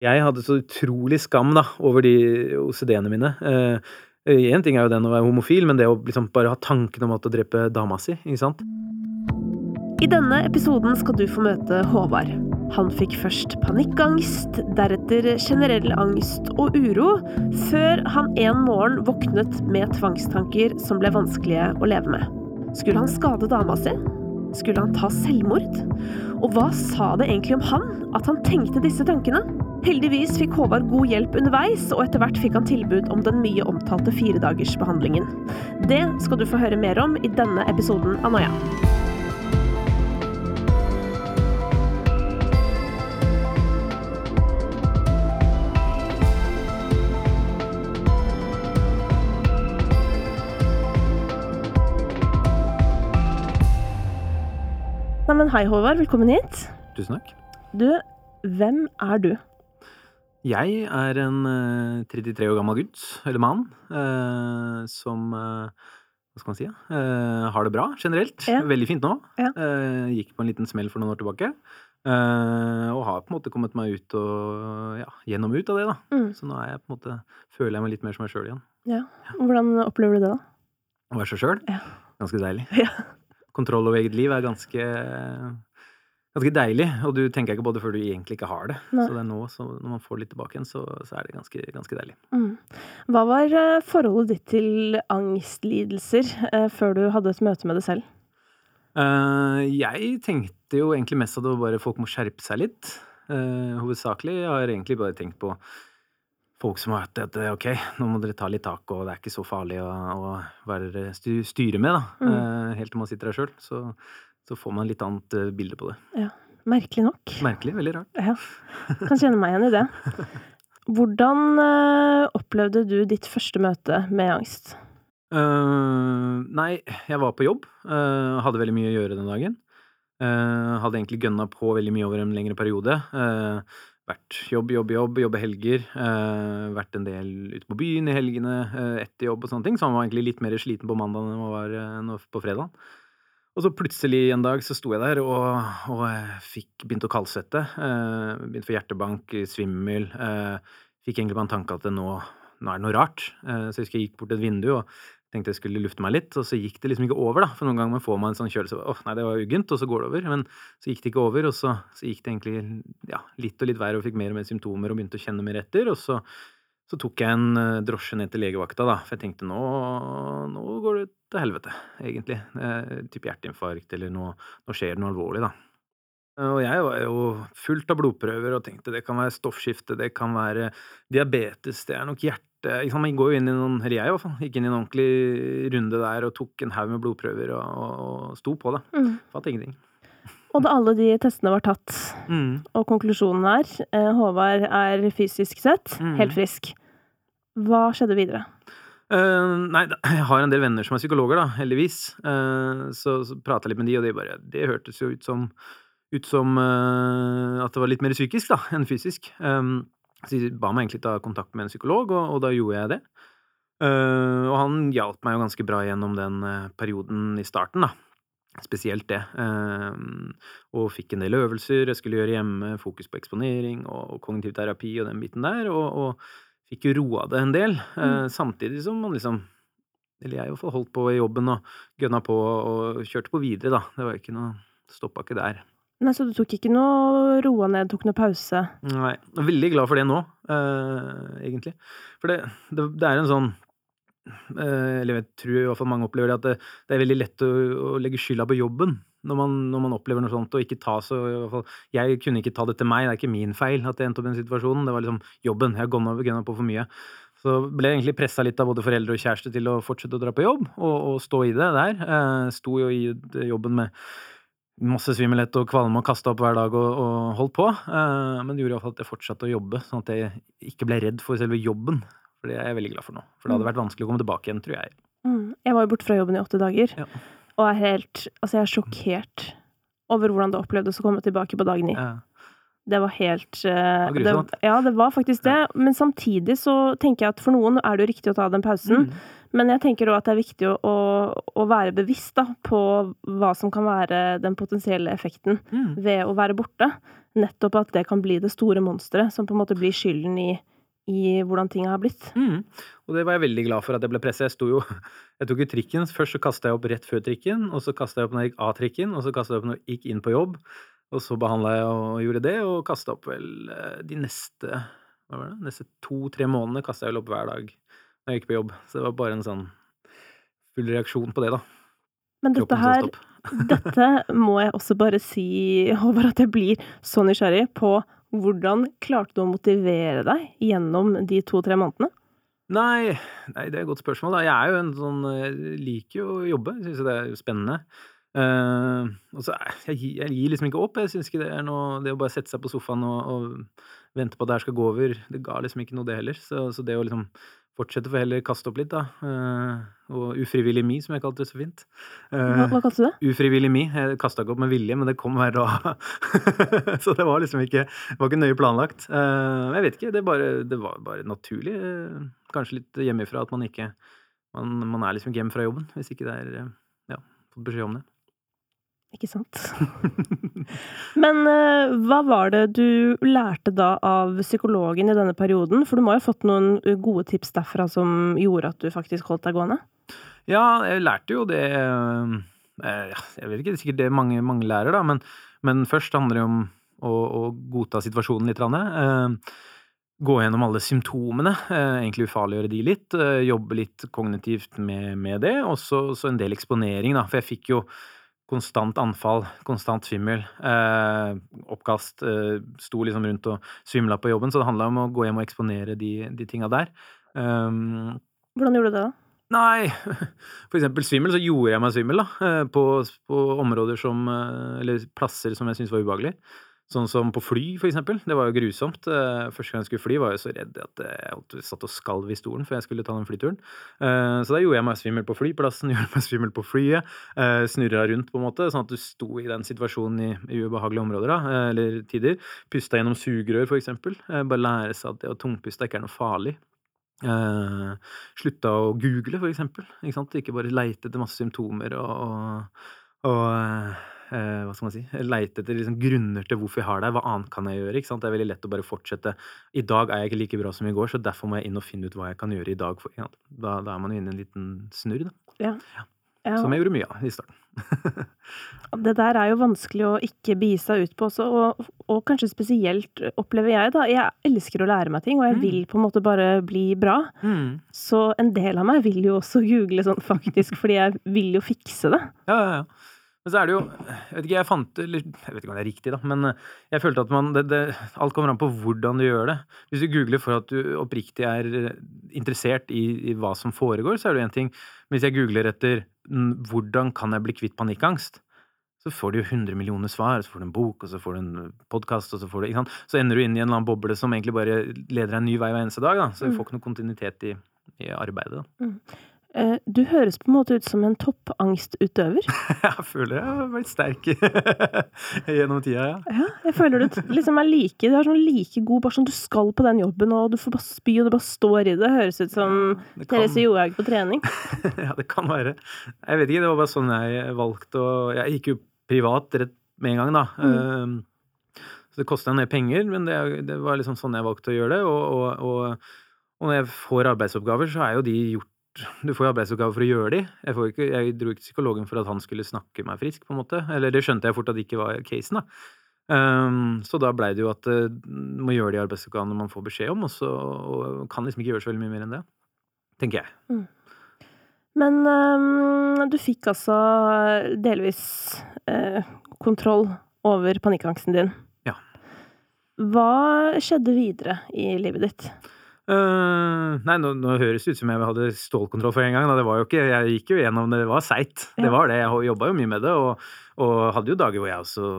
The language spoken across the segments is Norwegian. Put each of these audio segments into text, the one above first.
Jeg hadde så utrolig skam da, over de OCD-ene mine. Én eh, ting er jo den å være homofil, men det å liksom bare ha tanken om å drepe dama si, ikke sant? I denne episoden skal du få møte Håvard. Han fikk først panikkangst, deretter generell angst og uro, før han en morgen våknet med tvangstanker som ble vanskelige å leve med. Skulle han skade dama si? Skulle han ta selvmord? Og hva sa det egentlig om han at han tenkte disse tankene? Heldigvis fikk Håvard god hjelp underveis, og etter hvert fikk han tilbud om den mye omtalte firedagersbehandlingen. Det skal du få høre mer om i denne episoden av Noia. Neimen, hei Håvard, velkommen hit. Tusen takk. Du, hvem er du? Jeg er en 33 eh, år gammel gutt, eller mann, eh, som eh, hva skal man si, eh, har det bra generelt. Ja. Veldig fint nå. Ja. Eh, gikk på en liten smell for noen år tilbake. Eh, og har på en måte kommet meg ut og ja, gjennom ut av det, da. Mm. Så nå er jeg på en måte, føler jeg meg litt mer som meg sjøl igjen. Ja. Hvordan opplever du det, da? Å være seg sjøl. Ja. Ganske deilig. Ja. Kontroll over eget liv er ganske ganske deilig, og du tenker ikke på det før du egentlig ikke har det. Nei. Så det er nå, så når man får litt tilbake igjen, så, så er det ganske, ganske deilig. Mm. Hva var eh, forholdet ditt til angstlidelser eh, før du hadde et møte med det selv? Uh, jeg tenkte jo egentlig mest at det var bare folk må skjerpe seg litt. Uh, hovedsakelig har jeg egentlig bare tenkt på folk som har hatt at eh, ok, nå må dere ta litt tak, og det er ikke så farlig å, å være styre med, da. Mm. Eh, helt til man sitter der sjøl. Så, så får man litt annet eh, bilde på det. Ja. Merkelig nok. Merkelig. Veldig rart. Ja. Kan kjenne meg igjen i det. Hvordan eh, opplevde du ditt første møte med angst? Uh, nei, jeg var på jobb. Uh, hadde veldig mye å gjøre den dagen. Uh, hadde egentlig gønna på veldig mye over en lengre periode. Eh, vært jobb, jobb, jobb, jobbe helger. eh, vært en del ute på byen i helgene eh, etter jobb og sånne ting. Så han var egentlig litt mer sliten på mandag enn han var eh, på fredag. Og så plutselig en dag så sto jeg der og, og eh, fikk begynt å kaldsvette. Eh, begynte å få hjertebank, svimmel. Eh, fikk egentlig bare en tanke at nå, nå er det noe rart. Så jeg husker jeg gikk bort et vindu og tenkte jeg skulle lufte meg litt, og så gikk det liksom ikke over, da. For noen ganger får man en sånn kjølelse åh, nei, det var uggent, og så går det over. Men så gikk det ikke over, og så, så gikk det egentlig ja, litt og litt verre, og fikk mer og mer symptomer og begynte å kjenne mer etter. Og så, så tok jeg en eh, drosje ned til legevakta, da, for jeg tenkte nå, nå går det til helvete, egentlig. Eh, type hjerteinfarkt, eller nå, nå skjer det noe alvorlig, da. Og jeg var jo fullt av blodprøver og tenkte det kan være stoffskifte, det kan være diabetes, det er nok hjerte sant, Man går jo inn i noen, eller jeg i hvert fall, gikk inn i en ordentlig runde der og tok en haug med blodprøver og, og, og sto på det. Mm. Fatt ingenting. Og da alle de testene var tatt, Mm. og konklusjonen er eh, Håvard er fysisk sett Mm. helt frisk. Hva skjedde videre? Uh, nei, jeg har en del venner som er psykologer, da, heldigvis. Uh, så så prata jeg litt med de, og de bare Det hørtes jo ut som, ut som uh, at det var litt mer psykisk da, enn fysisk. Um, så de ba meg egentlig ta kontakt med en psykolog, og, og da gjorde jeg det. Uh, og han hjalp meg jo ganske bra gjennom den uh, perioden i starten, da. Spesielt det. Uh, og fikk en del øvelser jeg skulle gjøre hjemme, fokus på eksponering og, og kognitiv terapi og den biten der. Og, og fikk jo roa det en del, Mm. samtidig som man liksom Eller jeg i hvert fall holdt på i jobben og gønna på og kjørte på videre, da. Det var ikke noe Stoppa ikke der. Nei, Så du tok ikke noe roa ned, tok noe pause? Nei. Jeg er veldig glad for det nå, eh, egentlig. For det, det, det er en sånn eh, Eller jeg tror i hvert fall mange opplever det, at det, det er veldig lett å, å legge skylda på jobben. Når man, når man opplever noe sånt, og ikke ta så i hvert fall, Jeg kunne ikke ta det til meg, det er ikke min feil at jeg endte opp i den situasjonen. Det var liksom jobben. Jeg har gunna på for mye. Så ble jeg egentlig pressa litt av både foreldre og kjæreste til å fortsette å dra på jobb, og, og stå i det der. Eh, sto jo i jobben med masse svimmelhet og kvalme og kasta opp hver dag og, og holdt på. Uh, men det gjorde iallfall at jeg fortsatte å jobbe, sånn at jeg ikke ble redd for selve jobben. For det er jeg veldig glad for nå. For det hadde vært vanskelig å komme tilbake igjen, tror jeg. Mm. Jeg var jo borte fra jobben i åtte dager, Ja. og er helt Altså, jeg er sjokkert over hvordan det opplevdes å komme tilbake på dag ni. Ja. Det var helt uh, Det ja, det var faktisk det. Men samtidig så tenker jeg at for noen er det jo riktig å ta den pausen. Mm. Men jeg tenker òg at det er viktig å, å, være bevisst da, på hva som kan være den potensielle effekten Mm. ved å være borte. nettopp at det kan bli det store monsteret som på en måte blir skylden i, i hvordan ting har blitt. Mm. Og det var jeg veldig glad for at jeg ble pressa. Jeg sto jo Jeg tok jo trikken. Først så kasta jeg opp rett før trikken, og så kasta jeg opp når jeg gikk av trikken, og så kasta jeg opp når jeg gikk inn på jobb. Og så behandla jeg og gjorde det, og kasta opp vel eh, de neste hva var det? Neste to-tre månedene kasta jeg vel opp hver dag når jeg gikk på jobb. Så det var bare en sånn full reaksjon på det, da. Men dette her, dette må jeg også bare si, Håvard, at jeg blir så nysgjerrig på hvordan klarte du å motivere deg gjennom de to-tre månedene? Nei, nei, det er et godt spørsmål. Da. Jeg er jo en sånn Jeg liker jo å jobbe. Jeg jo det er spennende. Uh, og så jeg, jeg gir liksom ikke opp. Jeg syns ikke det er noe Det å bare sette seg på sofaen og, og vente på at det her skal gå over, det ga liksom ikke noe, det heller. Så, så det å liksom fortsette får heller kaste opp litt, da. Eh, og ufrivillig mi, som jeg kalte det så fint. Hva, Eh, hva kalte du det? Ufrivillig mi. Jeg kasta ikke opp med vilje, men det kom hver dag. så det var liksom ikke var ikke nøye planlagt. Eh, jeg vet ikke, det, bare, det var bare naturlig. kanskje litt hjemmefra at man ikke man, man er liksom ikke hjemme fra jobben hvis ikke det er Ja, fått beskjed om det. Ikke sant? Men eh, hva var det du lærte da av psykologen i denne perioden? For du må jo ha fått noen eh, gode tips derfra som gjorde at du faktisk holdt deg gående? Ja, jeg lærte jo det eh, Jeg vet ikke, det er sikkert det mange, mange lærer, da, men, men først handler det om å, å godta situasjonen litt. Gå gjennom alle symptomene, egentlig ufarliggjøre de litt. Jobbe litt kognitivt med, med det, og så en del eksponering, da. For jeg fikk jo konstant anfall, konstant svimmel, eh, oppkast. Eh, sto liksom rundt og svimla på jobben, så det handla om å gå hjem og eksponere de, de tinga der. Um, Hvordan gjorde du det da? Nei, for eksempel svimmel, så gjorde jeg meg svimmel, da. eh, På, på områder som eh, Eller plasser som jeg syntes var ubehagelig. Sånn som på fly, for eksempel. Det var jo grusomt. Eh, Første gang jeg skulle fly, var jeg så redd at jeg satt og skalv i stolen før jeg skulle ta den flyturen. Eh, Så da gjorde jeg meg svimmel på flyplassen, gjorde meg svimmel på flyet. eh, Snurra rundt, på en måte, sånn at du sto i den situasjonen i, ubehagelige områder, da, eller tider. Pusta gjennom sugerør, for eksempel. Bare lære seg at det å tungpuste ikke er noe farlig. Slutta å google, for eksempel. Ikke, ikke bare leite etter masse symptomer og, og, og eh, Hva skal man si? Leite etter liksom grunner til hvorfor jeg har det. Hva annet kan jeg gjøre? Det er veldig lett å bare fortsette. I dag er jeg ikke like bra som i går, så derfor må jeg inn og finne ut hva jeg kan gjøre i dag. For, ja, da, da er man jo inne i en liten snurr, da. Ja. Som jeg gjorde mye av i starten. Det der er jo vanskelig å ikke begi seg ut på også, og, og kanskje spesielt opplever jeg, da. Jeg elsker å lære meg ting, og jeg Mm. vil på en måte bare bli bra. Så en del av meg vil jo også google sånn faktisk, fordi jeg vil jo fikse det. Ja, ja, ja. Men så er det jo Jeg vet ikke, jeg fant eller, Jeg vet ikke om det er riktig, da, men eh, jeg følte at man det, det, Alt kommer an på hvordan du gjør det. Hvis du googler for at du oppriktig er eh, interessert i, i hva som foregår, så er det én ting. Men hvis jeg googler etter mm, 'hvordan kan jeg bli kvitt panikkangst', så får du jo 100 millioner svar, så får du en bok, og så får du en podkast, og så får du ikke sant? Så ender du inn i en eller annen boble som egentlig bare leder deg en ny vei hver eneste dag, da. Så du Mm. får ikke noe kontinuitet i, i arbeidet, da. Eh, Du høres på en måte ut som en toppangstutøver. Jeg føler jeg har vært sterk gjennom tida, ja. Ja, jeg føler du liksom er like Du er sånn like god, bare sånn du skal på den jobben, og du får bare spy, og du bare står i det. Høres ut som Det kan, Therese Johaug på trening. ja, det kan være. Jeg vet ikke, det var bare sånn jeg valgte å Jeg gikk jo privat rett med en gang, da. Mm. Um, Så det kosta en del penger, men det, det var liksom sånn jeg valgte å gjøre det. Og, og, og, og når jeg får arbeidsoppgaver, så er jo de gjort Du får jo arbeidsoppgaver for å gjøre de. Jeg, får ikke, jeg dro ikke psykologen for at han skulle snakke meg frisk, på en måte. Eller det skjønte jeg fort at det ikke var casen, da. Um, så da blei det jo at uh, må gjøre de arbeidsoppgavene man får beskjed om, og så og kan liksom ikke gjøre så veldig mye mer enn det. Tenker jeg. Men um, du fikk altså delvis uh, kontroll over panikkangsten din. Ja. Hva skjedde videre i livet ditt? Eh, nei, nå, nå høres det ut som jeg hadde stålkontroll for en gang. Da. Det var jo ikke, jeg gikk jo gjennom det, det var seigt. Ja. Det var det. Jeg jobba jo mye med det, og, og hadde jo dager hvor jeg også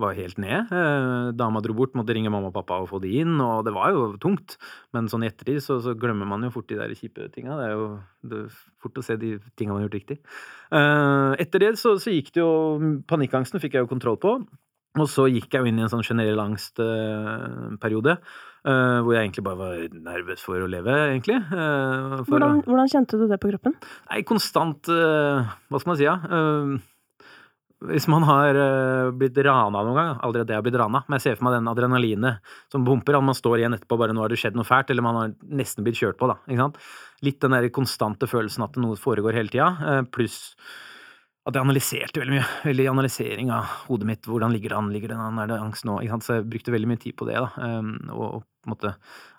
var helt ned. Uh, dama dro bort, måtte ringe mamma og pappa og få de inn, og det var jo tungt. Men sånn i ettertid så, så glemmer man jo fort de der kjipe tinga. Det er jo det er fort å se de tinga man har gjort riktig. Uh, etter det så, så gikk det jo Panikkangsten fikk jeg jo kontroll på. Og så gikk jeg jo inn i en sånn generell angstperiode. Uh, hvor jeg egentlig bare var nervøs for å leve, egentlig. Uh, for Hvordan, hvordan kjente du det på kroppen? Nei, konstant uh, Hva skal man si, ja? Eh, hvis man har uh, blitt rana noen gang Aldri at det har blitt rana, men jeg ser for meg den adrenalinet som pumper. At man står igjen etterpå bare 'nå har det skjedd noe fælt', eller man har nesten blitt kjørt på. da, ikke sant? Litt den der konstante følelsen at noe foregår hele tida, uh, pluss at jeg analyserte veldig mye. Veldig analysering av hodet mitt. Hvordan ligger det an? Ligger det an? Er det angst nå? Så jeg brukte veldig mye tid på det. da, um, Og på en måte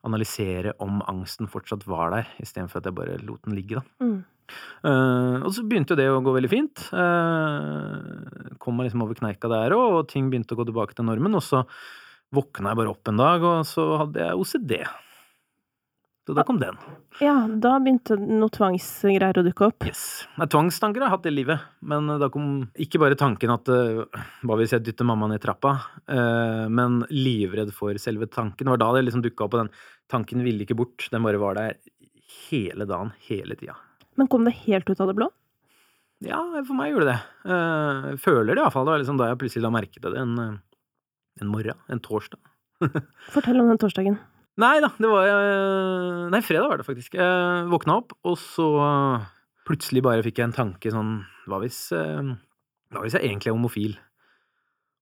analysere om angsten fortsatt var der, istedenfor at jeg bare lot den ligge. da. Mm. Uh, og så begynte jo det å gå veldig fint. Uh, kom meg liksom over kneika der òg, og ting begynte å gå tilbake til normen. Og så våkna jeg bare opp en dag, og så hadde jeg OCD. Så da kom den. Ja, da begynte noe tvangsgreier å dukke opp. Yes. Nei, tvangstanker har jeg hatt i livet, men da kom ikke bare tanken at uh, hva hvis jeg dytter mamma ned trappa, uh, men livredd for selve tanken. Det var da det liksom dukka opp, og den tanken ville ikke bort. Den bare var der hele dagen, hele tida. Men kom det helt ut av det blå? Ja, for meg gjorde det det. Uh, føler det iallfall. Det var liksom da jeg plutselig la merke til det en, en morgen. En torsdag. Fortell om den torsdagen. Nei da, det var uh, Nei, fredag var det faktisk. Jeg våkna opp, og så plutselig bare fikk jeg en tanke sånn Hva hvis Hva hvis jeg egentlig er homofil?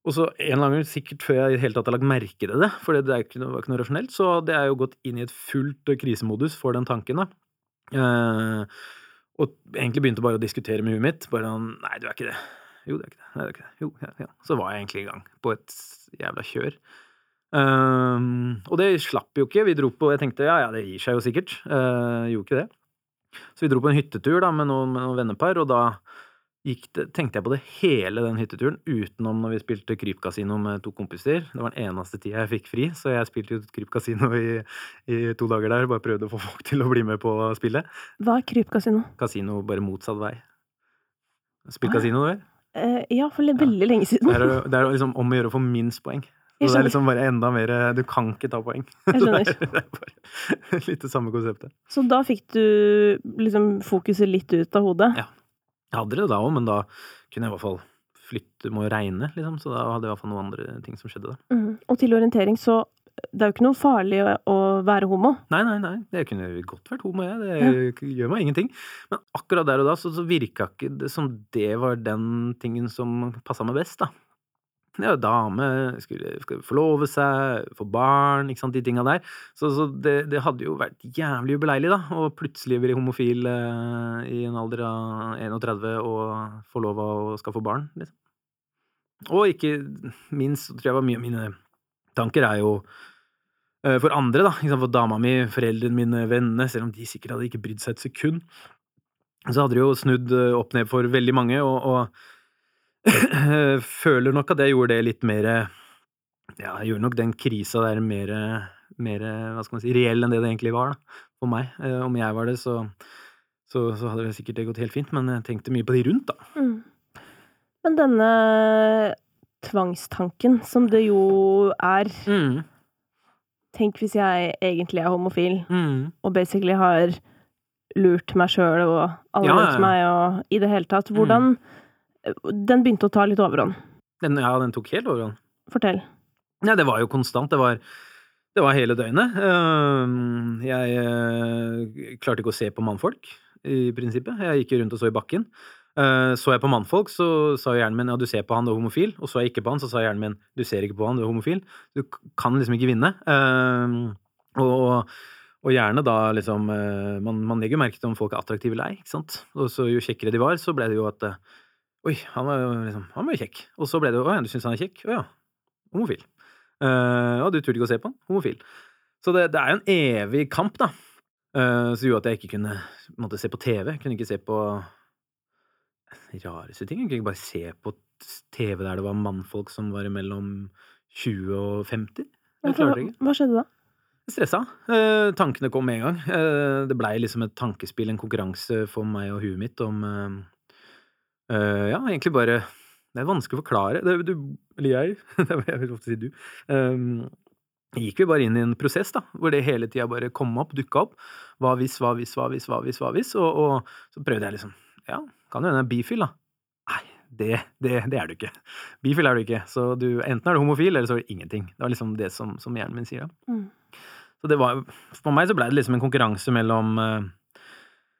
Og så en eller annen gang, sikkert før jeg i det hele tatt har lagt merke til det, for det, ikke var ikke noe rasjonelt, så det er jo gått inn i et fullt krisemodus for den tanken, da. Eh, og egentlig begynte bare å diskutere med huet mitt. Bare sånn Nei, du er ikke det. Jo, du er ikke det. Nei, du er ikke det. Jo, ja, ja. Så var jeg egentlig i gang på et jævla kjør. Um, og det slapp jo ikke. Vi dro på Jeg tenkte ja, ja, det gir seg jo sikkert. Uh, gjorde ikke det. Så vi dro på en hyttetur da med noen, med noen vennepar, og da det, tenkte jeg på det hele den hytteturen, utenom når vi spilte krypkasino med to kompiser. Det var den eneste tida jeg fikk fri, så jeg spilte jo krypkasino i, i to dager der. Bare prøvde å få folk til å bli med på spillet. Hva er krypkasino? Kasino bare motsatt vei. Spilt kasino, du? Uh, ja, for veldig ja. lenge siden. Det er, det er liksom om å gjøre å få minst poeng. Så det er liksom bare enda mer Du kan ikke ta poeng. Jeg skjønner. det er bare litt det samme konseptet. Så da fikk du liksom fokuset litt ut av hodet? Ja. Jeg hadde det da òg, men da kunne jeg i hvert fall flytte med å regne, liksom. Så da hadde jeg i hvert fall noen andre ting som skjedde da. Mm. Og til orientering, så det er jo ikke noe farlig å være homo. Nei, nei, nei. Det kunne godt vært homo, jeg. Det ja. gjør meg ingenting. Men akkurat der og da så, så virka ikke det som det var den tingen som passa meg best, da ja, dame, skulle, skal forlove seg, få barn, ikke sant, de tinga der. Så, så det, det, hadde jo vært jævlig ubeleilig, da, å plutselig bli homofil eh, i en alder av 31 og få lov å skaffe barn, liksom. Og ikke minst, tror jeg var mye av mine tanker er jo eh, for andre, da. For dama mi, foreldrene mine, vennene, selv om de sikkert hadde ikke brydd seg et sekund. Så hadde det jo snudd eh, opp ned for veldig mange, og, og føler nok at jeg gjorde det litt mer Ja, jeg gjorde nok den krisa der mer, mer hva skal man si, reell enn det det egentlig var, da, for meg. Eh, om jeg var det, så, så, så hadde det sikkert gått helt fint, men jeg tenkte mye på de rundt, da. Mm. Men denne tvangstanken, som det jo er mm. Tenk hvis jeg egentlig er homofil, mm. og basically har lurt meg sjøl og alle ja, rundt meg og i det hele tatt. Hvordan mm den begynte å ta litt overhånd. Den, ja, den tok helt overhånd. Fortell. Ja, det var jo konstant. Det var, det var hele døgnet. Ehm, jeg eh, klarte ikke å se på mannfolk, i prinsippet. Jeg gikk rundt og så i bakken. Eh, så jeg på mannfolk, så sa hjernen min ja, du ser på han, du er homofil. Og så jeg ikke på han, så sa hjernen min du ser ikke på han, du er homofil. Du kan liksom ikke vinne. Ehm, og, og gjerne da liksom eh, Man, man legger merke til om folk er attraktive eller ei, ikke sant. Og så jo kjekkere de var, så ble det jo at Oi, han var jo liksom Han var jo kjekk. Og så ble det jo Å ja, du syns han er kjekk? Å ja. Homofil. Uh, og du turte ikke å se på han? Homofil. Så det, det er jo en evig kamp, da. Uh, som gjorde at jeg ikke kunne måtte se på TV. Jeg kunne ikke se på rareste ting. Jeg kunne ikke bare se på TV der det var mannfolk som var mellom 20 og 50. Jeg klarte det ikke. Hva skjedde da? Stressa. Uh, tankene kom med en gang. Uh, det blei liksom et tankespill, en konkurranse for meg og huet mitt om Uh, ja, egentlig bare Det er vanskelig å forklare. Det, du, eller jeg, jeg vil ofte si du, um, gikk vi bare inn i en prosess da, hvor det hele tida bare kom opp, dukka opp. Hva hvis, hva hvis, hva hvis, hva hvis, hva hvis? Og, og så prøvde jeg liksom Ja, kan jo hende jeg er bifil, da. Nei, det, det, det, er du ikke. Bifil er du ikke. Så du, enten er du homofil, eller så er du ingenting. Det var liksom det som, som hjernen min sier. Mm. Så det var For meg så ble det liksom en konkurranse mellom uh,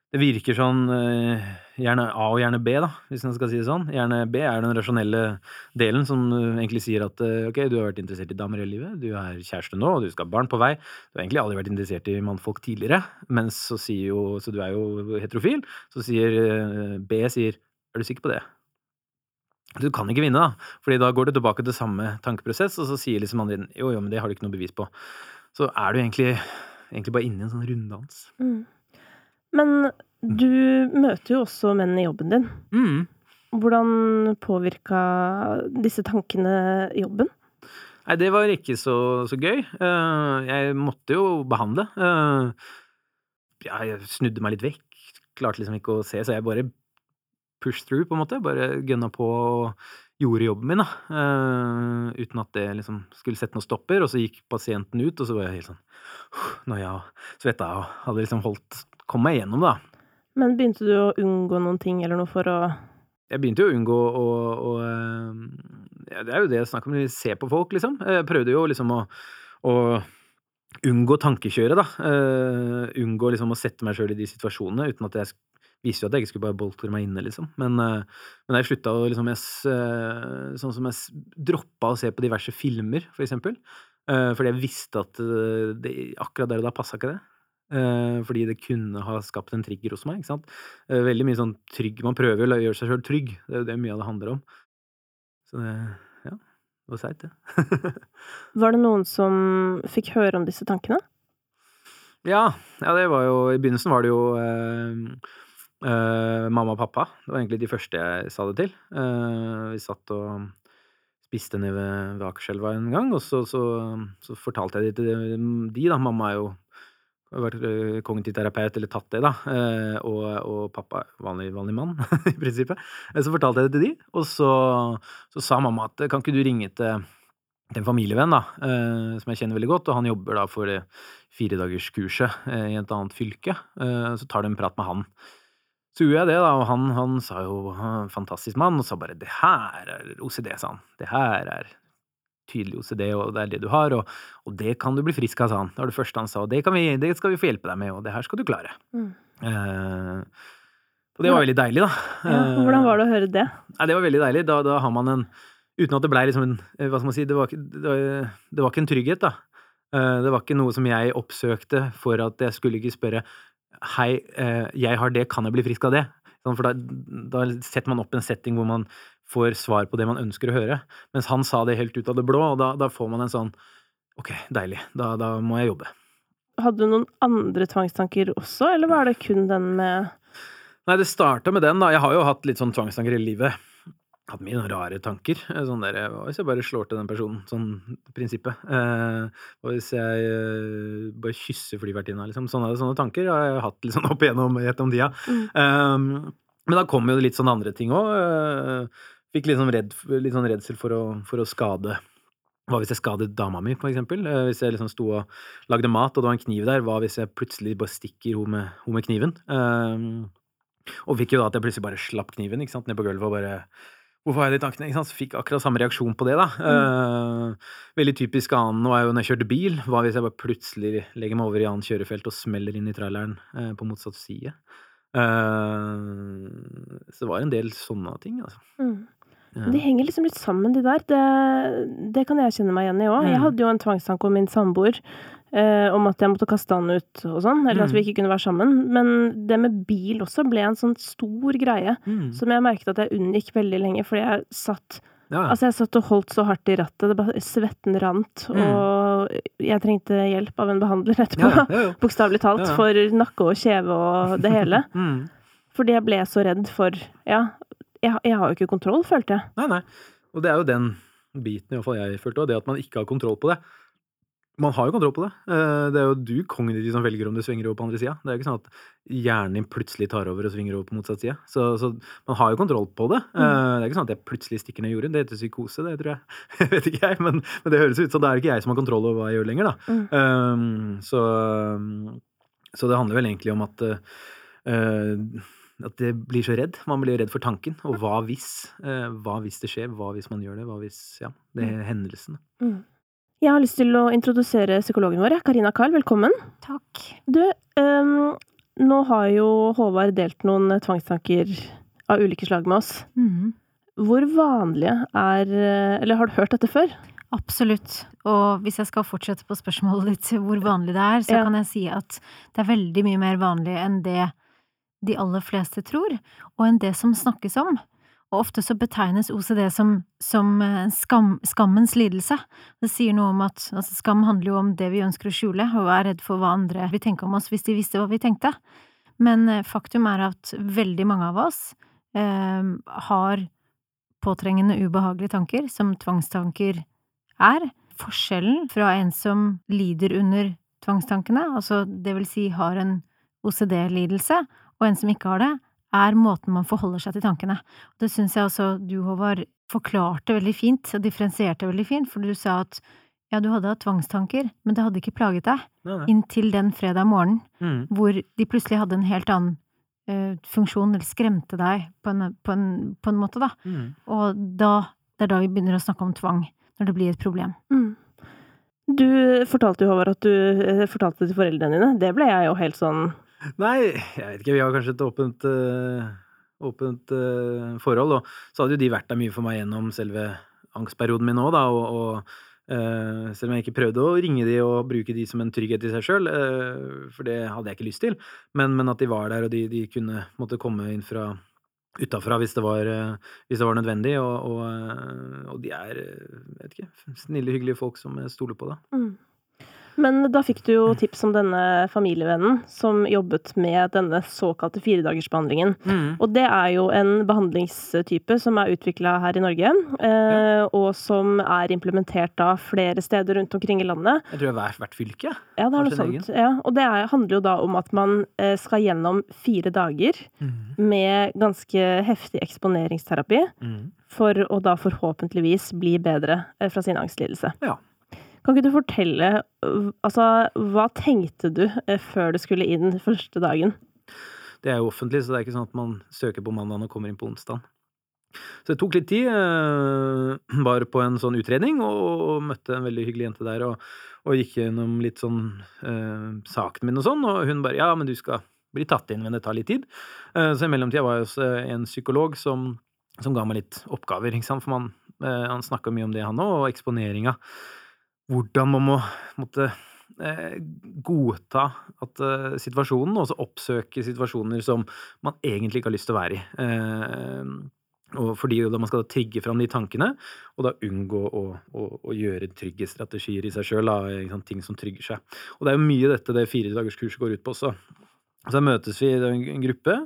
det virker sånn eh, gjerne A og gjerne B, da, hvis man skal si det sånn. Gjerne B er den rasjonelle delen som eh, egentlig sier at eh, ok, du har vært interessert i damer hele livet, du er kjæreste nå, og du skal ha barn på vei. Du har egentlig aldri vært interessert i mannfolk tidligere, mens så sier jo Så du er jo heterofil. Så sier B sier er du sikker på det? Du kan ikke vinne, da, fordi da går du tilbake til samme tankeprosess, og så sier liksom andre jo, jo, men det har du ikke noe bevis på. Så er du egentlig, egentlig bare inne i en sånn runddans. Mm. Men du møter jo også menn i jobben din. Mm. Hvordan påvirka disse tankene jobben? Nei, det var ikke så, så gøy. Eh, jeg måtte jo behandle. Eh, jeg snudde meg litt vekk. Klarte liksom ikke å se, så jeg bare push through, på en måte. Bare gønna på og gjorde jobben min, da. Eh, uten at det liksom skulle sette noen stopper. Og så gikk pasienten ut, og så var jeg helt sånn noia og svetta og hadde liksom holdt Kom meg gjennom, da. Men begynte du å unngå noen ting eller noe for å Jeg begynte jo å unngå å, å å ja, Det er jo det jeg snakker om, se på folk, liksom. Jeg prøvde jo liksom å, å unngå tankekjøret, da. Uh, unngå liksom å sette meg sjøl i de situasjonene, uten at jeg visste jo at jeg ikke skulle bare boltre meg inne, liksom. Men, uh, men jeg slutta å liksom jeg, uh, Sånn som jeg droppa å se på diverse filmer, for eksempel. fordi jeg visste at det, akkurat der og da passa ikke det. Fordi det kunne ha skapt en trigger hos meg. ikke sant? veldig mye sånn trygg Man prøver å gjøre seg sjøl trygg. Det er jo det mye av det handler om. Så det Ja. Det var seigt, det. Var det noen som fikk høre om disse tankene? Ja, ja, det var jo I begynnelsen var det jo eh, eh, mamma og pappa. Det var egentlig de første jeg sa det til. Eh, vi satt og spiste nede ved, ved Akerselva en gang, og så, så, så, fortalte jeg det til de, da. Mamma er jo vært kognitiv terapeut, eller tatt det, da. Og, og pappa, vanlig, vanlig mann, i prinsippet. Så fortalte jeg det til de, og så, så sa mamma at kan ikke du ringe til, til en familievenn, da, som jeg kjenner veldig godt, og han jobber da for det firedagerskurset i et annet fylke. Så tar du en prat med han. Så gjorde jeg det, da, og han, han sa jo fantastisk mann, og sa bare det her er OCD, sa han. Det her er tydelig OCD, og det er det du har, og, og det kan du bli frisk av, sa han. Det var det første han sa, og det, vi, det, skal vi få hjelpe deg med, og det her skal du klare. Mm. Eh, og det var veldig deilig, da. Ja, hvordan var det å høre det? Eh, det var veldig deilig. Da, da har man en Uten at det blei liksom en eh, Hva skal man si, det var, det var, det var ikke en trygghet, da. Eh, det var ikke noe som jeg oppsøkte for at jeg skulle ikke spørre Hei, eh, jeg har det, kan jeg bli frisk av det? Sånn, for da, da, setter man opp en setting hvor man får svar på det man ønsker å høre. Mens han sa det helt ut av det blå, og da, da får man en sånn Ok, deilig. Da, da, må jeg jobbe. Hadde du noen andre tvangstanker også, eller var det kun den med Nei, det starta med den, da. Jeg har jo hatt litt sånn tvangstanker i livet. Hatt mye rare tanker. Sånn der, Hva hvis jeg bare slår til den personen? Sånn prinsippet. Eh, hvis jeg eh, bare kysser flyvertinna, liksom? Sånne, sånne tanker har jeg hatt sånn opp igjennom gjennom tida. Mm. Um, men da kommer jo litt sånne andre ting òg. Fikk litt sånn, redd, litt sånn redsel for å, for å, skade Hva hvis jeg skadet dama mi, for eksempel? Eh, hvis jeg liksom sto og lagde mat, og det var en kniv der, hva hvis jeg plutselig bare stikker henne med, med kniven? Um, og fikk jo da at jeg plutselig bare slapp kniven ikke sant, ned på gulvet og bare Hvorfor har jeg de tankene? Ikke sant? Så fikk akkurat samme reaksjon på det, da. Mm. Uh, veldig typisk annen er jo når jeg kjørte bil. Hva hvis jeg bare plutselig legger meg over i annet kjørefelt og smeller inn i traileren uh, på motsatt side? Uh, så det var en del sånne ting, altså. Mm. Ja. Det henger liksom litt sammen, de der. Det, det kan jeg kjenne meg igjen i òg. Mm. Jeg hadde jo en tvangstanke om min samboer. Eh, om at jeg måtte kaste han ut og sånn, eller at vi mm. ikke kunne være sammen. Men det med bil også ble en sånn stor greie mm. som jeg merket at jeg unngikk veldig lenge, fordi jeg satt ja. Altså, jeg satt og holdt så hardt i rattet, det bare svetten rant, mm. og jeg trengte hjelp av en behandler etterpå. Ja, ja, Bokstavelig talt. For nakke og kjeve og det hele. mm. Fordi jeg ble så redd for Ja, jeg, jeg, har jo ikke kontroll, følte jeg. Nei, nei. Og det er jo den biten i hvert fall jeg følte òg, det at man ikke har kontroll på det. Man har jo kontroll på det. Eh, det er jo du kognitivt som velger om du svinger over på andre sida. Det er jo ikke sånn at hjernen din plutselig tar over og svinger over på motsatt side. Så, så, man har jo kontroll på det. Mm. Eh, det er ikke sånn at jeg plutselig stikker ned jorden. Det heter psykose, det tror jeg. jeg vet ikke jeg, men, men, det høres ut som det er ikke jeg som har kontroll over hva jeg gjør lenger, da. Mm. Um, så, så, det handler vel egentlig om at uh, at det blir så redd. Man blir redd for tanken. Og hva hvis? Eh, hva hvis det skjer? Hva hvis man gjør det? Hva hvis Ja, det er mm. hendelsen. Mm. Jeg har lyst til å introdusere psykologen vår. Karina Kahl, velkommen. Takk. Du, um, nå har jo Håvard delt noen tvangstanker av ulike slag med oss. Mm. Hvor vanlige er Eller har du hørt dette før? Absolutt. Og hvis jeg skal fortsette på spørsmålet ditt hvor vanlig det er, så Ja. kan jeg si at det er veldig mye mer vanlig enn det de aller fleste tror, og enn det som snakkes om. Og ofte så betegnes OCD som, som eh, skam, skammens lidelse. Det sier noe om at altså skam handler jo om det vi ønsker å skjule, og er redd for hva andre vil tenke om oss hvis de visste hva vi tenkte. Men eh, faktum er at veldig mange av oss eh, har påtrengende ubehagelige tanker, som tvangstanker er. Forskjellen fra en som lider under tvangstankene, altså det vil si har en OCD-lidelse, og en som ikke har det, er måten man forholder seg til tankene. Det syns jeg også du, Håvard, forklarte veldig fint, og differensierte veldig fint, for du sa at ja, du hadde hatt tvangstanker, men det hadde ikke plaget deg, Nei, nei. inntil den fredag morgenen Mm. hvor de plutselig hadde en helt annen uh, funksjon, eller skremte deg på en, på en, på en måte, da. Mm. Og da, det er da vi begynner å snakke om tvang, når det blir et problem. Mm. Du fortalte jo, Håvard, at du eh, fortalte det til foreldrene dine. Det ble jeg jo helt sånn Nei, jeg vet ikke. Vi har kanskje et åpent, øh, åpent øh, forhold. Og så hadde jo de vært der mye for meg gjennom selve angstperioden min òg, da. Og, og øh, selv om jeg ikke prøvde å ringe de og bruke de som en trygghet i seg sjøl, for det hadde jeg ikke lyst til, men, men at de var der, og de, de kunne måtte komme inn fra utafra hvis hvis det var nødvendig. Og, og, og de er, vet ikke, snille, hyggelige folk som jeg stoler på, da. Mm. Men da fikk du jo tips om denne familievennen som jobbet med denne såkalte firedagersbehandlingen. Og det er jo en behandlingstype som er utvikla her i Norge, eh, og som er implementert da flere steder rundt omkring i landet. Jeg tror det har hvert, fylke. Ja, det er noe sånt. Ja, og det er, handler jo da om at man eh, skal gjennom fire dager med ganske heftig eksponeringsterapi Mm. for å da forhåpentligvis bli bedre eh, fra sin angstlidelse. Ja. Kan ikke du fortelle øh, Altså, hva tenkte du eh, før du skulle inn første dagen? Det er jo offentlig, så det er ikke sånn at man søker på mandag og kommer inn på onsdag. Så det tok litt tid. eh, Var på en sånn utredning og, møtte en veldig hyggelig jente der. Og, og gikk gjennom litt sånn eh, saken min og sånn, og hun bare ja, men du skal bli tatt inn, men det tar litt tid. Eh, så i mellomtida var jeg hos en psykolog som, som ga meg litt oppgaver, for man, han snakka mye om det, han òg, og eksponeringa. Hvordan man må måtte eh, godta at eh, situasjonen, og så oppsøke situasjoner som man egentlig ikke har lyst til å være i. Og fordi da man skal da trigge fram de tankene, og da unngå å, å, å gjøre trygge strategier i seg sjøl, ting som trygger seg. Og det er jo mye dette det firedagerskurset går ut på også. Så møtes vi i en gruppe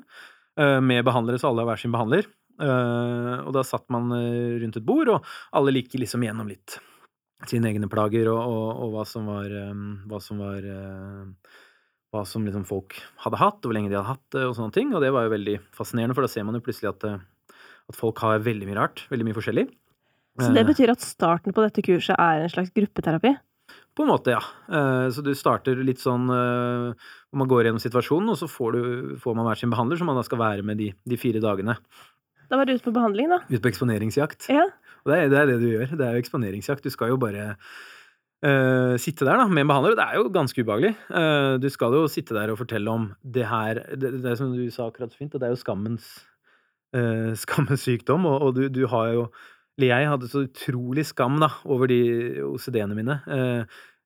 med behandlere, så alle har hver sin behandler. Eh, og da satt man rundt et bord, og alle liker liksom gjennom litt sine egne plager og, og, og hva som var eh, Hva som var eh, Hva som liksom folk hadde hatt, og hvor lenge de hadde hatt det, og sånne ting. Og det var jo veldig fascinerende, for da ser man jo plutselig at, eh, at folk har veldig mye rart. Veldig mye forskjellig. Så det Eh, betyr at starten på dette kurset er en slags gruppeterapi? På en måte, ja. Så du starter litt sånn hvor man går gjennom situasjonen, og så får, du, får man hver sin behandler, som man da skal være med de, de fire dagene. Da var du ute på behandling, da. Ute på eksponeringsjakt. Ja. Og det er, det er det du gjør. Det er jo eksponeringsjakt. Du skal jo bare uh, sitte der da, med en behandler. og Det er jo ganske ubehagelig. Uh, du skal jo sitte der og fortelle om det her Det, det er som du sa akkurat så fint, det er jo skammens, uh, skammens sykdom, og, og du, du har jo Eller jeg hadde så utrolig skam da, over de OCD-ene mine.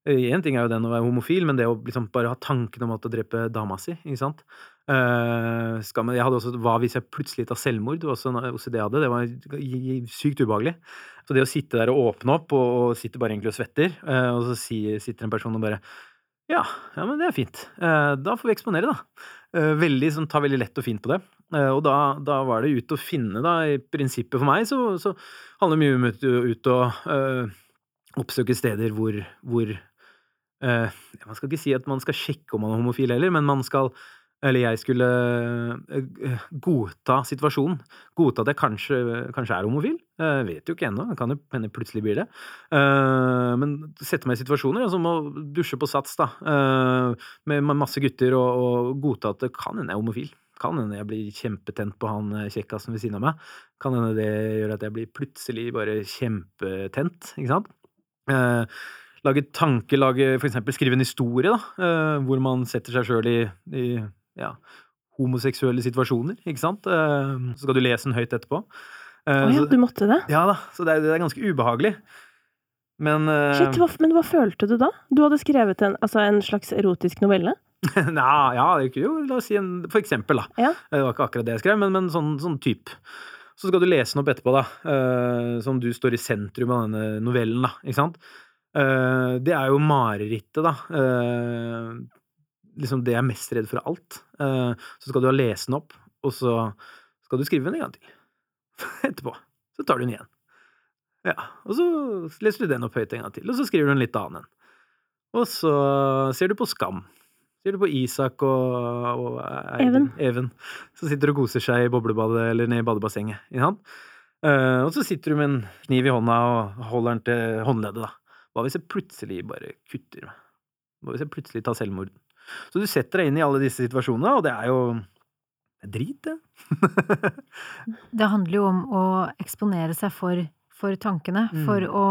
Én ting er jo den å være homofil, men det å liksom bare ha tanken om å drepe dama si, ikke sant. Eh, man, Jeg hadde også Hva hvis jeg plutselig tar selvmord? Også OCD hadde. Det var sykt ubehagelig. Så det å sitte der og åpne opp, og, og sitte bare egentlig og svetter, uh, og så sier, sitter en person og bare ja, ja, men det er fint. Uh, da får vi eksponere, da. Uh, veldig, sånn, tar veldig lett og fint på det. Eh, og da, da var det ut å finne, da, i prinsippet for meg, så, så handler det mye om ut, å eh, oppsøke steder hvor, hvor eh, Man skal ikke si at man skal sjekke om man er homofil heller, men man skal eller jeg skulle eh, godta situasjonen. Godta at jeg kanskje, kanskje er homofil. Jeg vet jo ikke ennå. Kan jo hende plutselig blir det. Eh, men sette meg i situasjoner, altså må dusje på sats, da, eh, med masse gutter, og, og godta at det kan hende jeg er homofil. Kan hende jeg blir kjempetent på han eh, kjekkasen ved siden av meg. Kan hende det gjør at jeg blir plutselig bare kjempetent, ikke sant. Lage tanke, lage eksempel skrive en historie, da, eh, hvor man setter seg sjøl i, i ja, homoseksuelle situasjoner, ikke sant. Eh, så skal du lese den høyt etterpå. Eh, Å ja, så- du måtte det? ja da, så det er, det er ganske ubehagelig. Men Shit, hva, men hva følte du da? Du hadde skrevet en, altså en slags erotisk novelle? Nja, ja, jo, la oss si en, for eksempel, da. Ja. Det var ikke akkurat det jeg skrev, men, men sånn, sånn type. Så skal du lese den opp etterpå, da, som du står i sentrum av denne novellen, da, ikke sant. Eh, det er jo marerittet, da. Eh, liksom det jeg er mest redd for av alt. Eh, så skal du ha lest den opp, og så skal du skrive den en gang til. Etterpå. Så tar du den igjen. Ja, og så leser du den opp høyt en gang til, og så skriver du en litt annen en. Og så ser du på Skam. Ser du på Isak og, og Even. Even. Så sitter og koser seg i boblebadet eller ned i badebassenget. Uh. Og så sitter du med en kniv i hånda og holder den til håndleddet, da. Hva hvis jeg plutselig bare kutter meg? Hva hvis jeg plutselig tar selvmord? Så du setter deg inn i alle disse situasjonene, og det er jo det er drit, det. Det handler jo om å eksponere seg for, for tankene, for Mm. å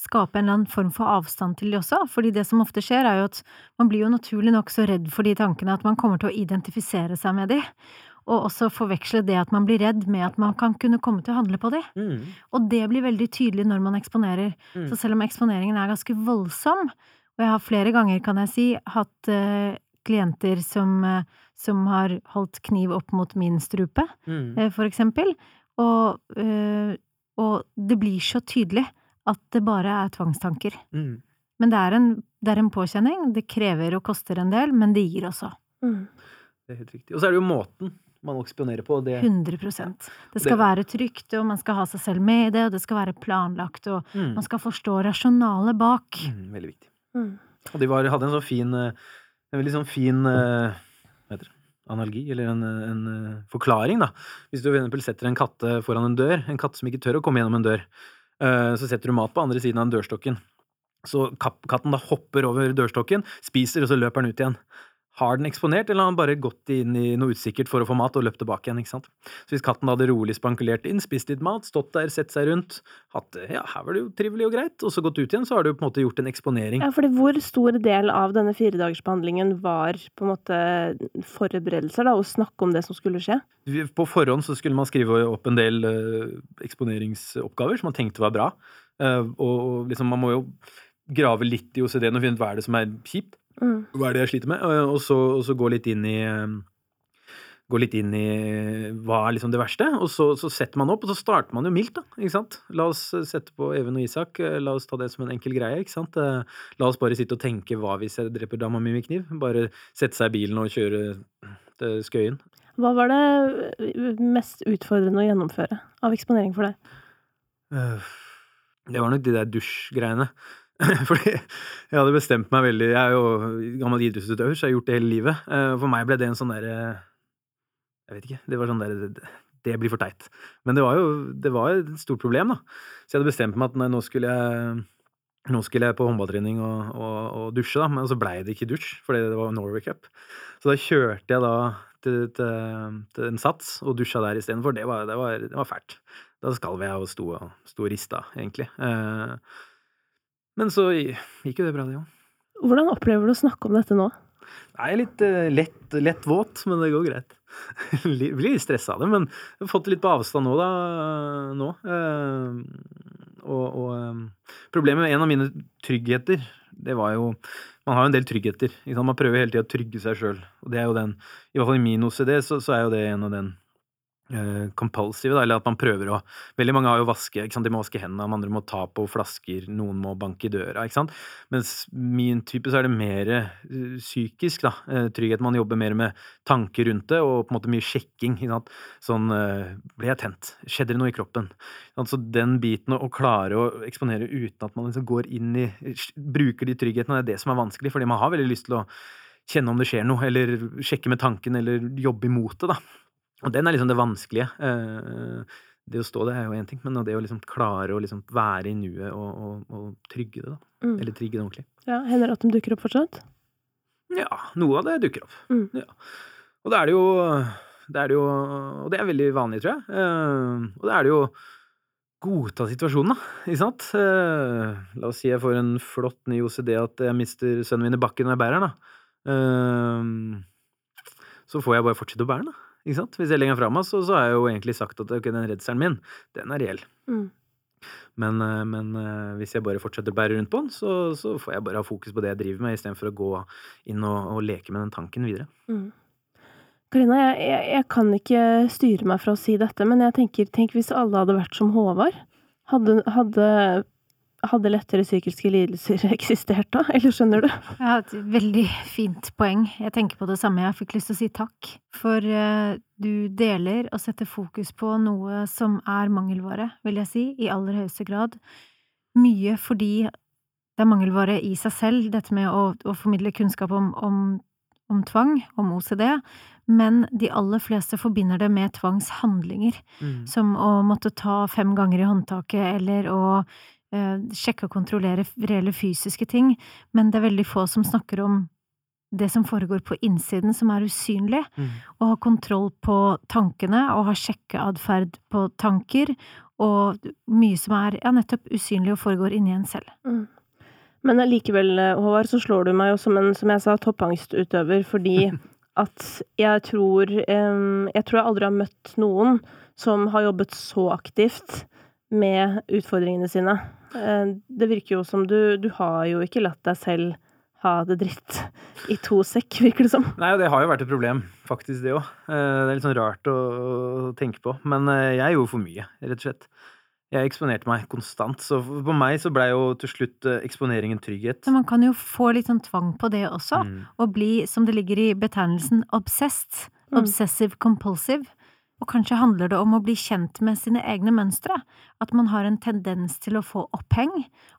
skape en eller annen form for avstand til de også. Fordi det som ofte skjer, er jo at man blir jo naturlig nok så redd for de tankene at man kommer til å identifisere seg med de. Og også forveksle det at man blir redd med at man kan kunne komme til å handle på de. Og det blir veldig tydelig når man eksponerer. Mm. Så selv om eksponeringen er ganske voldsom, og jeg har flere ganger, kan jeg si, hatt uh, klienter som, uh, som har holdt kniv opp mot min strupe, Mm. uh, for eksempel, og, eh, og det blir så tydelig at det bare er tvangstanker. Mm. Men det er, en, det er en påkjenning, det krever og koster en del, men det gir også. Mm. Det er helt riktig. Og så er det jo måten man spionerer på. Det, 100% Det skal Det- være trygt, og man skal ha seg selv med i det, og det skal være planlagt, og mm. man skal forstå rasjonalet bak. Mm, veldig viktig. Mm. Og de var, hadde en så fin eh, En veldig sånn fin uh, Hva heter det? Analogi, eller en, en eh, forklaring, da. Hvis du for eksempel setter en katte foran en dør, en katt som ikke tør å komme gjennom en dør, eh, så setter du mat på andre siden av den dørstokken. Så katten da hopper over dørstokken, spiser, og så løper den ut igjen. Har den eksponert, eller har den bare gått inn i noe usikkert for å få mat og løpt tilbake igjen? ikke sant? Så hvis katten hadde rolig spankulert inn, spist litt mat, stått der, sett seg rundt, hatt det ja, her var det jo trivelig og greit, og så gått ut igjen, så har du på en måte gjort en eksponering. Ja, fordi hvor stor del av denne firedagersbehandlingen var på en måte forberedelser, da, å snakke om det som skulle skje? På forhånd så skulle man skrive opp en del eh, eksponeringsoppgaver som man tenkte var bra. Eh, og liksom man må jo grave litt i OCD-en og finne ut hva er det som er kjipt. Mm. Hva er det jeg sliter med? Og, så, og så gå litt inn i eh, Gå litt inn i hva er liksom det verste, og så, så setter man opp, og så starter man jo mildt, da. ikke sant? La oss eh, sette på Even og Isak, eh, la oss ta det som en enkel greie, ikke sant. Eh, La oss bare sitte og tenke hva hvis jeg dreper dama mi med kniv? Bare sette seg i bilen og kjøre til Skøyen. Hva var det mest utfordrende å gjennomføre av eksponering for deg? Det var nok de der dusjgreiene. Fordi jeg hadde bestemt meg veldig Jeg er jo gammel idrettsutøver, så jeg har gjort det hele livet. Eh, For meg ble det en sånn derre Jeg vet ikke. Det var sånn derre Det blir for teit. Men det var jo det var et stort problem, da. Så jeg hadde bestemt meg at nei, nå skulle jeg nå skulle jeg på håndballtrening og, og, og dusje, da, men så blei det ikke dusj, fordi det var Norway Cup. Så da kjørte jeg da til, til, til en sats og dusja der istedenfor. Det, var- det, var- det var fælt. Da skalv jeg og sto og, sto rista, egentlig. Eh, men så gikk jo det bra, det òg. Hvordan opplever du å snakke om dette nå? Jeg er litt uh, lett, lett våt, men det går greit. Jeg Blir litt stressa av det, men jeg har fått det litt på avstand nå, da. Nå. Uh, og, og eh, problemet med en av mine tryggheter, det var jo Man har jo en del tryggheter. Ikke sant? Man prøver hele tida å trygge seg sjøl. Og det er jo den I hvert fall i min OCD så, så er jo det en av den eh, compulsive, da, eller at man prøver å Veldig mange har jo vaske, de må vaske hendene, andre må ta på flasker, noen må banke i døra, ikke sant. Mens min type så er det mer eh, psykisk, da. Eh, trygghet. Man jobber mer med tanker rundt det, og på en måte mye sjekking. Ikke sant? Sånn eh, Ble jeg tent? Skjedde det noe i kroppen? Altså den biten å, klare å eksponere uten at man liksom går inn i Bruker de trygghetene, det er det som er vanskelig, fordi man har veldig lyst til å kjenne om det skjer noe, eller sjekke med tanken, eller jobbe imot det, da. Og den er liksom det vanskelige. Eh, det å stå det er jo én ting, men det å liksom klare å liksom være i nuet og, og, og trygge det, da. Mm. Eller trigge det ordentlig. Ja, Hender det at de dukker opp fortsatt? Ja, noe av det dukker opp. Mm. Ja. Og da er det jo det er det jo Og det er veldig vanlig, tror jeg. Eh, og det er det jo godta situasjonen, da. Ikke sant? Eh, la oss si jeg får en flott ny OCD at jeg mister sønnen min i bakken når jeg bærer den, da. Så får jeg bare fortsette å bære den, da. Ikke sant? Hvis jeg legger den fra meg, så, så har jeg jo egentlig sagt at ok, den redselen min, den er reell. Mm. Men, eh, men eh, hvis jeg bare fortsetter å bære rundt på den, så, så får jeg bare ha fokus på det jeg driver med, istedenfor å gå inn og, og leke med den tanken videre. Mm. Karina, jeg, jeg, jeg kan ikke styre meg fra å si dette, men jeg tenker, tenk hvis alle hadde vært som Håvard. Hadde, hadde, hadde lettere psykiske lidelser eksistert da, eller skjønner du? Jeg har et veldig fint poeng. Jeg tenker på det samme. Jeg fikk lyst til å si takk. For eh, du deler og setter fokus på noe som er mangelvare, vil jeg si, i aller høyeste grad. Mye fordi det er mangelvare i seg selv, dette med å, å formidle kunnskap om, om, om tvang, om OCD, men de aller fleste forbinder det med tvangshandlinger, som å måtte ta fem ganger i håndtaket, eller å sjekke og kontrollere reelle fysiske ting, men det er veldig få som snakker om det som foregår på innsiden, som er usynlig, Mm. å ha kontroll på tankene, og ha sjekkeatferd på tanker, og mye som er ja, nettopp usynlig og foregår inni en selv. Mm. Men allikevel, Håvard, så slår du meg jo som en, som jeg sa, toppangstutøver, fordi at jeg tror Jeg tror jeg aldri har møtt noen som har jobbet så aktivt med utfordringene sine. Eh, Det virker jo som du Du har jo ikke latt deg selv ha det dritt i to sekk, virker det som. Nei, og det har jo vært et problem, faktisk, det òg. Det er litt sånn rart å tenke på. Men eh, jeg gjorde for mye, rett og slett. Jeg eksponerte meg konstant, så på meg så blei jo til slutt eh, eksponeringen trygghet. Men man kan jo få litt sånn tvang på det også, Mm. og bli, som det ligger i betegnelsen, obsessed. Mm. Obsessive compulsive. Og kanskje handler det om å bli kjent med sine egne mønstre. At man har en tendens til å få oppheng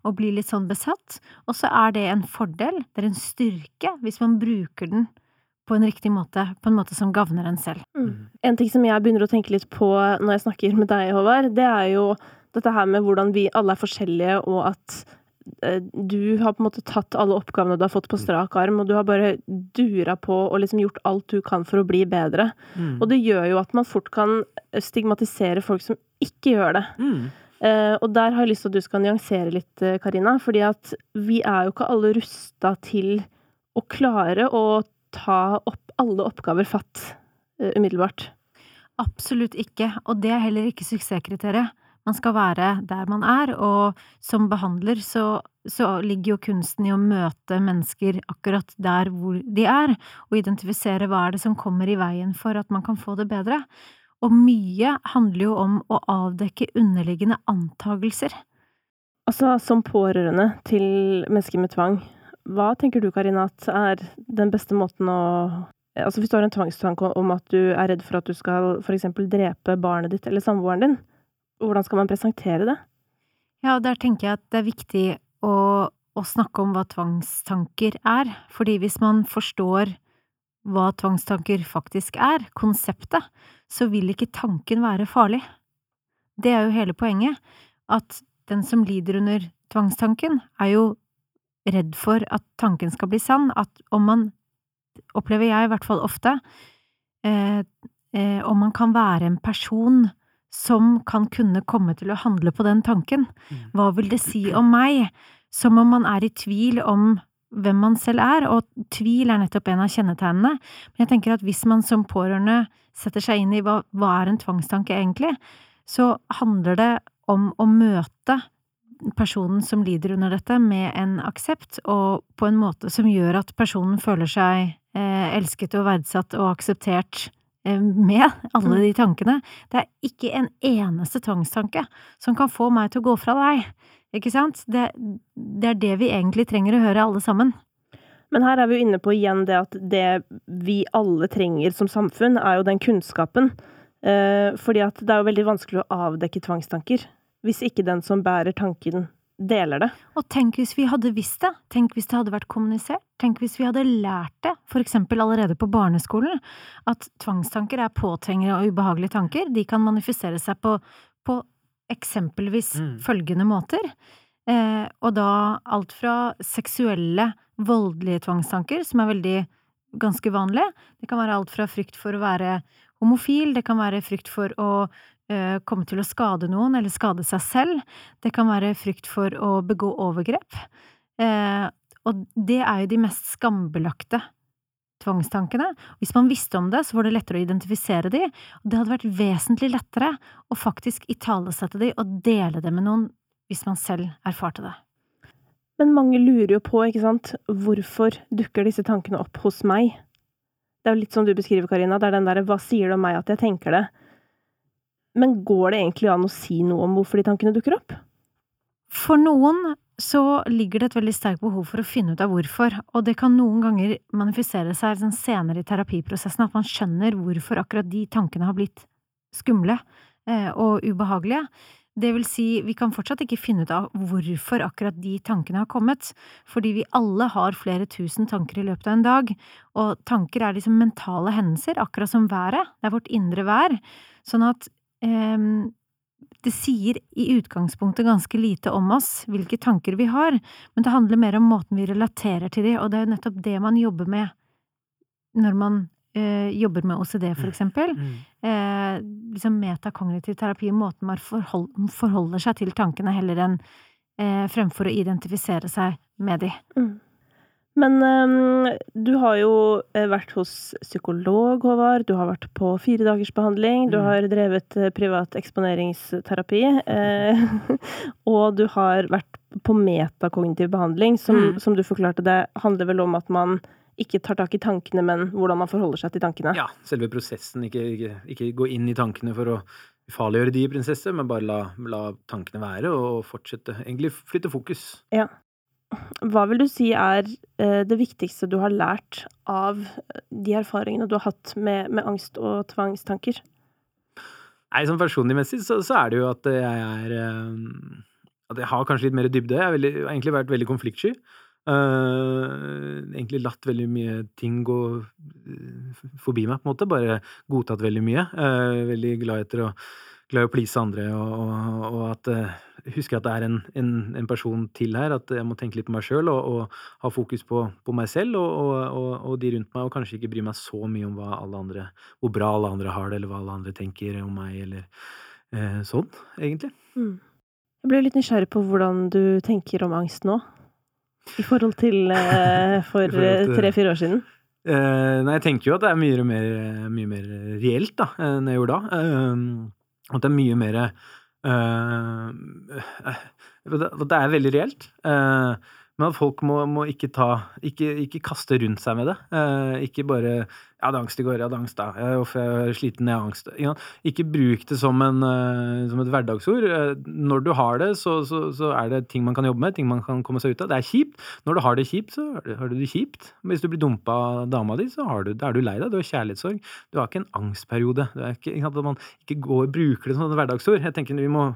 og bli litt sånn besatt. Og så er det en fordel, det er en styrke, hvis man bruker den på en riktig måte, på en måte som gagner en selv. Mm. En ting som jeg begynner å tenke litt på når jeg snakker med deg, Håvard, det er jo dette her med hvordan vi alle er forskjellige, og at du har på en måte tatt alle oppgavene du har fått på strak arm, og du har bare dura på og liksom gjort alt du kan for å bli bedre. Mm. Og det gjør jo at man fort kan stigmatisere folk som ikke gjør det. Mm. Uh, og der har jeg lyst til at du skal nyansere litt, eh, Karina, fordi at vi er jo ikke alle rusta til å klare å ta opp alle oppgaver fatt uh, umiddelbart. Absolutt ikke, og det er heller ikke suksesskriteriet. Man skal være der man er, og som behandler så, så ligger jo kunsten i å møte mennesker akkurat der hvor de er, og identifisere hva er det som kommer i veien for at man kan få det bedre. Og mye handler jo om å avdekke underliggende antagelser. Altså, som pårørende til mennesker med tvang, hva tenker du, Karina, at er den beste måten å Altså, hvis du har en tvangstanke om at du er redd for at du skal for eksempel drepe barnet ditt eller samboeren din, hvordan skal man presentere det? Ja, og der tenker jeg at det er viktig å, å snakke om hva tvangstanker er, fordi hvis man forstår hva tvangstanker faktisk er, konseptet, så vil ikke tanken være farlig. Det er jo hele poenget, at den som lider under tvangstanken, er jo redd for at tanken skal bli sann, at om man, opplever jeg i hvert fall ofte, eh, eh, om man kan være en person som kan kunne komme til å handle på den tanken. Mm. Hva vil det si om meg? Som om man er i tvil om hvem man selv er, og tvil er nettopp en av kjennetegnene. Men jeg tenker at hvis man som pårørende setter seg inn i hva, hva er en tvangstanke egentlig, så handler det om å møte personen som lider under dette, med en aksept, og på en måte som gjør at personen føler seg eh, elsket og verdsatt og akseptert med alle de tankene. Det er ikke en eneste tvangstanke som kan få meg til å gå fra deg. Ikke sant? Det, det er det vi egentlig trenger å høre, alle sammen. Men her er vi jo inne på igjen det at det vi alle trenger som samfunn, er jo den kunnskapen. Eh, fordi at det er jo veldig vanskelig å avdekke tvangstanker hvis ikke den som bærer tanken, deler det. Og tenk hvis vi hadde visst det, tenk hvis det hadde vært kommunisert, tenk hvis vi hadde lært det, for eksempel allerede på barneskolen, at tvangstanker er påtrengende og ubehagelige tanker, de kan manifestere seg på, på eksempelvis Mm. følgende måter, eh, og da alt fra seksuelle, voldelige tvangstanker, som er veldig ganske vanlige, det kan være alt fra frykt for å være homofil, det kan være frykt for å komme til å skade noen, eller skade seg selv. Det kan være frykt for å begå overgrep. Eh, og det er jo de mest skambelagte tvangstankene. Hvis man visste om det, så var det lettere å identifisere de, og det hadde vært vesentlig lettere å faktisk italesette de og dele det med noen hvis man selv erfarte det. Men mange lurer jo på, ikke sant, hvorfor dukker disse tankene opp hos meg? Det er jo litt som du beskriver, Karina, det er den derre hva sier det om meg at jeg tenker det? Men går det egentlig an å si noe om hvorfor de tankene dukker opp? For noen så ligger det et veldig sterkt behov for å finne ut av hvorfor, og det kan noen ganger manifisere seg sånn senere i terapiprosessen, at man skjønner hvorfor akkurat de tankene har blitt skumle eh, og ubehagelige. Det vil si, vi kan fortsatt ikke finne ut av hvorfor akkurat de tankene har kommet, fordi vi alle har flere tusen tanker i løpet av en dag, og tanker er liksom mentale hendelser, akkurat som været, det er vårt indre vær, sånn at det sier i utgangspunktet ganske lite om oss, hvilke tanker vi har, men det handler mer om måten vi relaterer til dem, og det er jo nettopp det man jobber med når man eh, jobber med OCD, for eksempel. Mm. Eh, liksom metakognitiv terapi, måten man forhold, forholder seg til tankene, heller enn eh, fremfor å identifisere seg med dem. Mm. Men um, du har jo eh, vært hos psykolog, Håvard. Du har vært på fire dagers behandling. Du Mm. har drevet eh, privat eksponeringsterapi. Eh, og du har vært på metakognitiv behandling, som, Mm. som du forklarte. Det handler vel om at man ikke tar tak i tankene, men hvordan man forholder seg til tankene. Ja, selve prosessen. Ikke, ikke, ikke gå inn i tankene for å ufarliggjøre de, prinsesse, men bare la, la tankene være og fortsette. Egentlig flytte fokus. Ja. Hva vil du si er eh, det viktigste du har lært av de erfaringene du har hatt med, med angst og tvangstanker? Nei, sånn personligmessig så, så er det jo at jeg er eh, At jeg har kanskje litt mer dybde. Jeg har veldig, jeg har egentlig vært veldig konfliktsky. Uh, egentlig latt veldig mye ting gå forbi meg, på en måte. Bare godtatt veldig mye. Uh, veldig glad etter å glad i å please andre, og, og, og at eh, Husker at det er en, en, en person til her, at jeg må tenke litt på meg sjøl og, og ha fokus på, på meg selv og, og, og, de rundt meg, og kanskje ikke bry meg så mye om hva alle andre, hvor bra alle andre har det, eller hva alle andre tenker om meg, eller eh, sånn, egentlig. Mm. Jeg ble litt nysgjerrig på hvordan du tenker om angst nå, i forhold til eh, for til- tre-fire år siden. Eh, nei, jeg tenker jo at det er mye mer, mye mer reelt da, enn jeg gjorde da. Eh, at det er mye mer eh, eh, det er veldig reelt. Eh, men at folk må, må ikke ta ikke, ikke kaste rundt seg med det. Eh, ikke bare 'Jeg hadde angst i går. Jeg hadde angst da. Uff, jeg er sliten. Jeg har angst.' Ikke, bruk det som, en, eh, som et hverdagsord. Eh, når du har det, så, så, så er det ting man kan jobbe med, ting man kan komme seg ut av. Det er kjipt. Når du har det kjipt, så har du, det kjipt. Hvis du blir dumpa av dama di, så du, er du lei deg. Du har kjærlighetssorg. Du har ikke en angstperiode. Du er ikke, at man ikke går, bruker det som et hverdagsord. Jeg tenker vi må,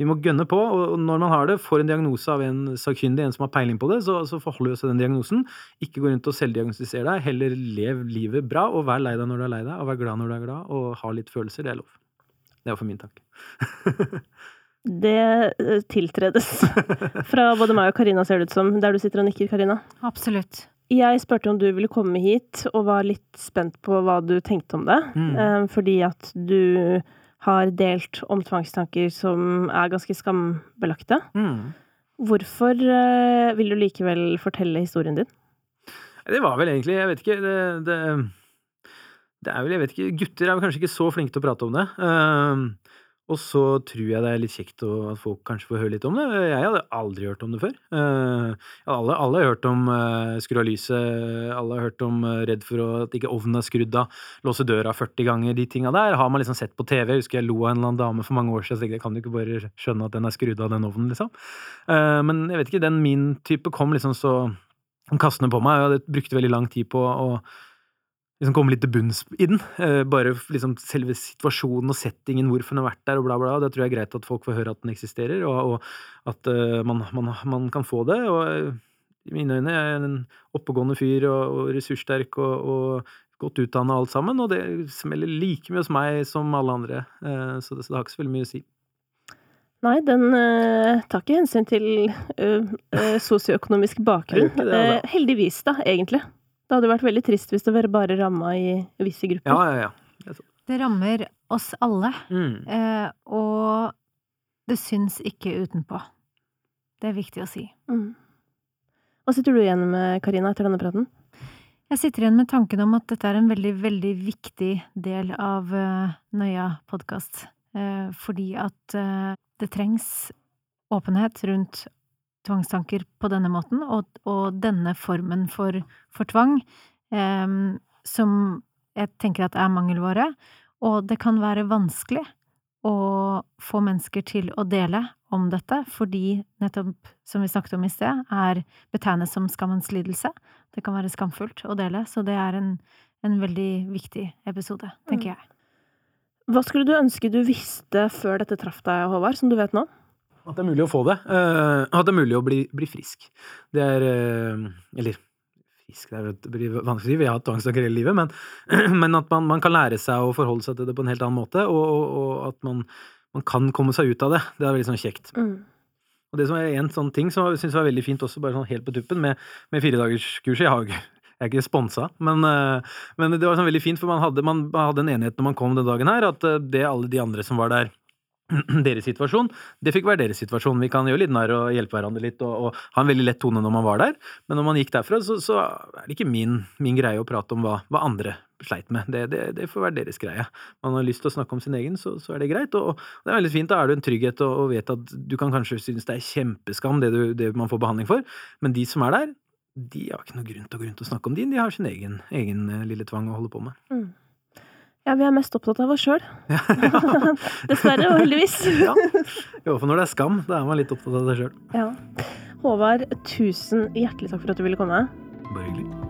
vi må gønne på. Og når man har det, får en diagnose av en sakkyndig, en som har peiling på det, så, så forholder vi oss til den diagnosen. Ikke gå rundt og selvdiagnostisere deg. Heller lev livet bra, og vær lei deg når du er lei deg, og vær glad når du er glad, og ha litt følelser. Det er lov. Det er for min takk. Det eh, tiltredes fra både meg og Karina, ser det ut som, der du sitter og nikker, Karina. Absolutt. Jeg spurte om du ville komme hit, og var litt spent på hva du tenkte om det. Mm. eh, Fordi at du har delt om tvangstanker som er ganske skambelagte. Mm. Hvorfor eh, vil du likevel fortelle historien din? Det var vel egentlig Jeg vet ikke. Det, det, det er vel Jeg vet ikke. Gutter er vel kanskje ikke så flinke til å prate om det. Uh, og så tror jeg det er litt kjekt å, at folk kanskje får høre litt om det. Jeg hadde aldri hørt om det før. Uh, alle, alle har hørt om uh, skru av lyset, alle har hørt om eh, redd for at ikke ovnen er skrudd av, låse døra 40 ganger, de tinga der har man liksom sett på TV. Jeg husker jeg lo av en eller annen dame for mange år siden, så tenkte jeg kan du ikke bare skjønne at den er skrudd av, den ovnen, liksom. Eh, men jeg vet ikke, den min type kom liksom så kastende på meg, og jeg brukte veldig lang tid på å liksom komme litt til bunns i den. Eh, bare liksom selve situasjonen og settingen, hvorfor den har vært der, og bla, bla. Det tror jeg er greit at folk får høre at den eksisterer, og, og at eh, man, man, man kan få det. og eh, i mine øyne er jeg en oppegående fyr og, og ressurssterk og, og godt utdanna alt sammen, og det smeller like mye hos meg som alle andre, eh, så, det, så det har ikke så veldig mye å si. Nei, den eh, tar ikke hensyn til uh, sosioøkonomisk bakgrunn. Heldigvis, da, egentlig. Det hadde vært veldig trist hvis det var bare ramma i visse grupper. Ja, ja, ja. Det rammer oss alle, Mm. eh, og det syns ikke utenpå. Det er viktig å si. Mm. Hva sitter du igjen med, Karina, etter denne praten? Jeg sitter igjen med tanken om at dette er en veldig, veldig viktig del av uh, Nøya podkast. Uh, fordi at uh, det trengs åpenhet rundt tvangstanker på denne måten, og, og denne formen for, for tvang, eh, som jeg tenker at er mangelvare. Og det kan være vanskelig å få mennesker til å dele om dette, fordi nettopp, som vi snakket om i sted, er betegnet som skammens lidelse. Det kan være skamfullt å dele, så det er en, en veldig viktig episode, tenker mm. jeg. Hva skulle du ønske du visste før dette traff deg, Håvard, som du vet nå? At det er mulig å få det. Uh, at det er mulig å bli, bli frisk. Det er uh, Eller frisk, det blir vanskelig, vi har hatt tvangstanker hele livet, men, men at man, man, kan lære seg å forholde seg til det på en helt annen måte, og, og, og at man, man, kan komme seg ut av det. Det er veldig sånn kjekt. Mm. Og det som er en sånn ting som jeg syns var veldig fint også, bare sånn helt på tuppen, med, med firedagerskurset Jeg har jo jeg er ikke sponsa, men, eh, men, det var sånn veldig fint, for man hadde, man hadde, en enighet når man kom den dagen her, at eh, det alle de andre som var der deres situasjon, det fikk være deres situasjon. Vi kan gjøre litt narr og hjelpe hverandre litt og, og, ha en veldig lett tone når man var der, men når man gikk derfra, så, så er det ikke min, min, greie å prate om hva, hva andre sleit med. Det, det, det, får være deres greie. Man har lyst til å snakke om sin egen, så, så er det greit. Og, og, det er veldig fint. Da er du en trygghet og, og vet at du kan kanskje synes det er kjempeskam, det, du, det man får behandling for, men de som er der, de har ikke noe grunn til, grunn til å snakke om din. De har sin egen, egen eh, lille tvang å holde på med. Mm. Ja, vi er mest opptatt av oss sjøl. Dessverre, og heldigvis. ja. Jo, for når det er skam, da er man litt opptatt av seg sjøl. Ja. Håvard, tusen hjertelig takk for at du ville komme. Bare hyggelig.